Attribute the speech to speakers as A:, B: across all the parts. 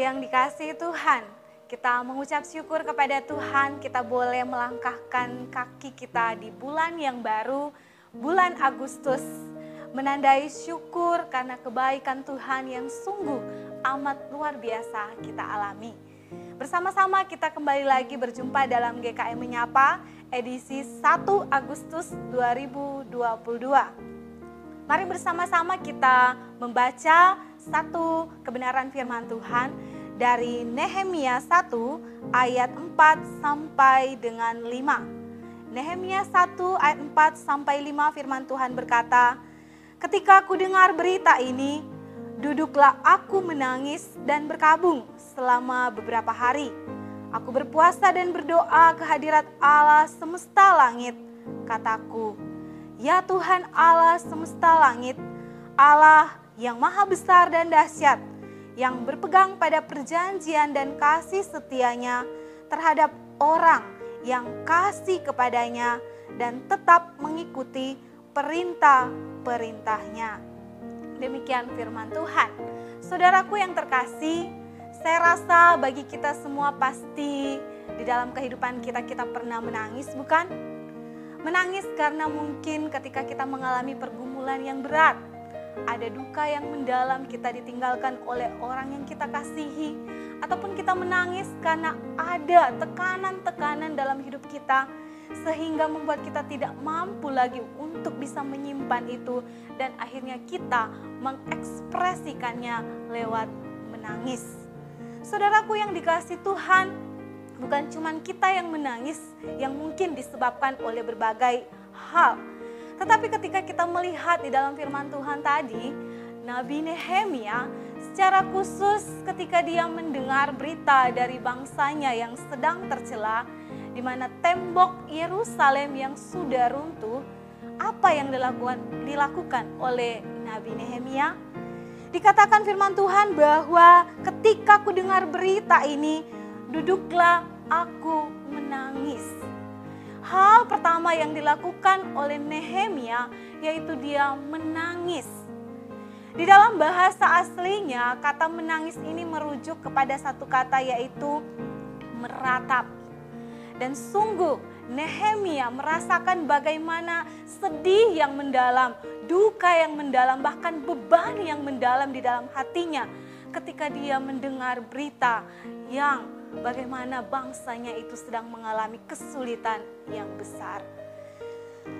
A: yang dikasih Tuhan, kita mengucap syukur kepada Tuhan, kita boleh melangkahkan kaki kita di bulan yang baru, bulan Agustus, menandai syukur karena kebaikan Tuhan yang sungguh amat luar biasa kita alami. Bersama-sama kita kembali lagi berjumpa dalam GKM Menyapa edisi 1 Agustus 2022. Mari bersama-sama kita membaca satu kebenaran firman Tuhan dari Nehemia 1 ayat 4 sampai dengan 5. Nehemia 1 ayat 4 sampai 5 firman Tuhan berkata, Ketika aku dengar berita ini, duduklah aku menangis dan berkabung selama beberapa hari. Aku berpuasa dan berdoa kehadirat Allah semesta langit, kataku, Ya Tuhan Allah semesta langit, Allah yang maha besar dan dahsyat, yang berpegang pada perjanjian dan kasih setianya terhadap orang yang kasih kepadanya dan tetap mengikuti perintah-perintahnya. Demikian firman Tuhan. Saudaraku yang terkasih, saya rasa bagi kita semua pasti di dalam kehidupan kita kita pernah menangis bukan? Menangis karena mungkin ketika kita mengalami pergumulan yang berat, ada duka yang mendalam kita ditinggalkan oleh orang yang kita kasihi, ataupun kita menangis karena ada tekanan-tekanan dalam hidup kita sehingga membuat kita tidak mampu lagi untuk bisa menyimpan itu dan akhirnya kita mengekspresikannya lewat menangis. Saudaraku yang dikasih Tuhan, bukan cuma kita yang menangis yang mungkin disebabkan oleh berbagai hal. Tetapi ketika kita melihat di dalam firman Tuhan tadi, Nabi Nehemia secara khusus ketika dia mendengar berita dari bangsanya yang sedang tercela, di mana tembok Yerusalem yang sudah runtuh, apa yang dilakukan, dilakukan oleh Nabi Nehemia? Dikatakan firman Tuhan bahwa ketika ku dengar berita ini, duduklah aku menangis. Pertama yang dilakukan oleh Nehemia yaitu dia menangis. Di dalam bahasa aslinya, kata menangis ini merujuk kepada satu kata yaitu meratap. Dan sungguh Nehemia merasakan bagaimana sedih yang mendalam, duka yang mendalam, bahkan beban yang mendalam di dalam hatinya ketika dia mendengar berita yang bagaimana bangsanya itu sedang mengalami kesulitan yang besar.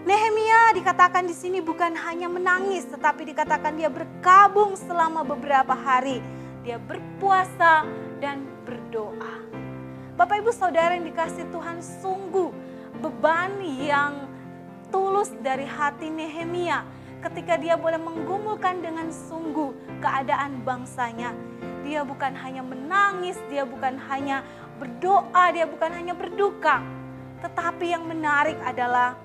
A: Nehemia dikatakan di sini bukan hanya menangis, tetapi dikatakan dia berkabung selama beberapa hari. Dia berpuasa dan berdoa. Bapak Ibu Saudara yang dikasih Tuhan sungguh beban yang tulus dari hati Nehemia ketika dia boleh menggumulkan dengan sungguh keadaan bangsanya dia bukan hanya menangis, dia bukan hanya berdoa, dia bukan hanya berduka. Tetapi yang menarik adalah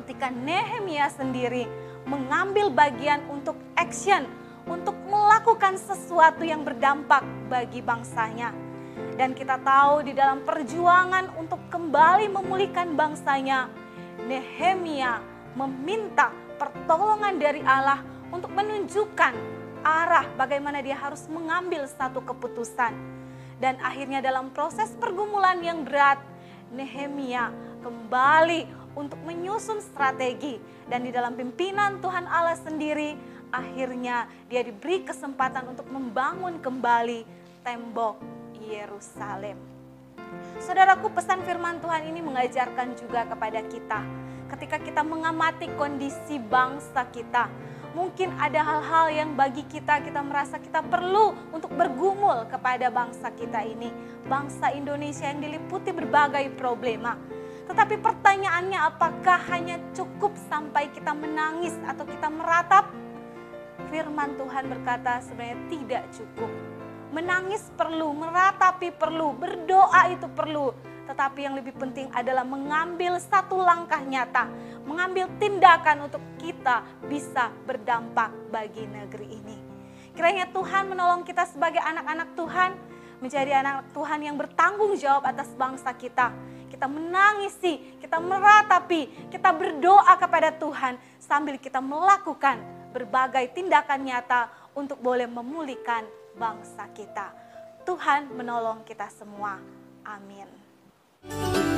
A: ketika Nehemia sendiri mengambil bagian untuk action, untuk melakukan sesuatu yang berdampak bagi bangsanya. Dan kita tahu di dalam perjuangan untuk kembali memulihkan bangsanya, Nehemia meminta pertolongan dari Allah untuk menunjukkan arah bagaimana dia harus mengambil satu keputusan. Dan akhirnya dalam proses pergumulan yang berat, Nehemia kembali untuk menyusun strategi. Dan di dalam pimpinan Tuhan Allah sendiri, akhirnya dia diberi kesempatan untuk membangun kembali tembok Yerusalem. Saudaraku, pesan firman Tuhan ini mengajarkan juga kepada kita. Ketika kita mengamati kondisi bangsa kita, mungkin ada hal-hal yang bagi kita kita merasa kita perlu untuk bergumul kepada bangsa kita ini. Bangsa Indonesia yang diliputi berbagai problema. Tetapi pertanyaannya apakah hanya cukup sampai kita menangis atau kita meratap? Firman Tuhan berkata sebenarnya tidak cukup. Menangis perlu, meratapi perlu, berdoa itu perlu. Tetapi yang lebih penting adalah mengambil satu langkah nyata, mengambil tindakan untuk kita bisa berdampak bagi negeri ini. Kiranya Tuhan menolong kita sebagai anak-anak Tuhan, menjadi anak Tuhan yang bertanggung jawab atas bangsa kita. Kita menangisi, kita meratapi, kita berdoa kepada Tuhan sambil kita melakukan berbagai tindakan nyata untuk boleh memulihkan bangsa kita. Tuhan menolong kita semua. Amin. Bye.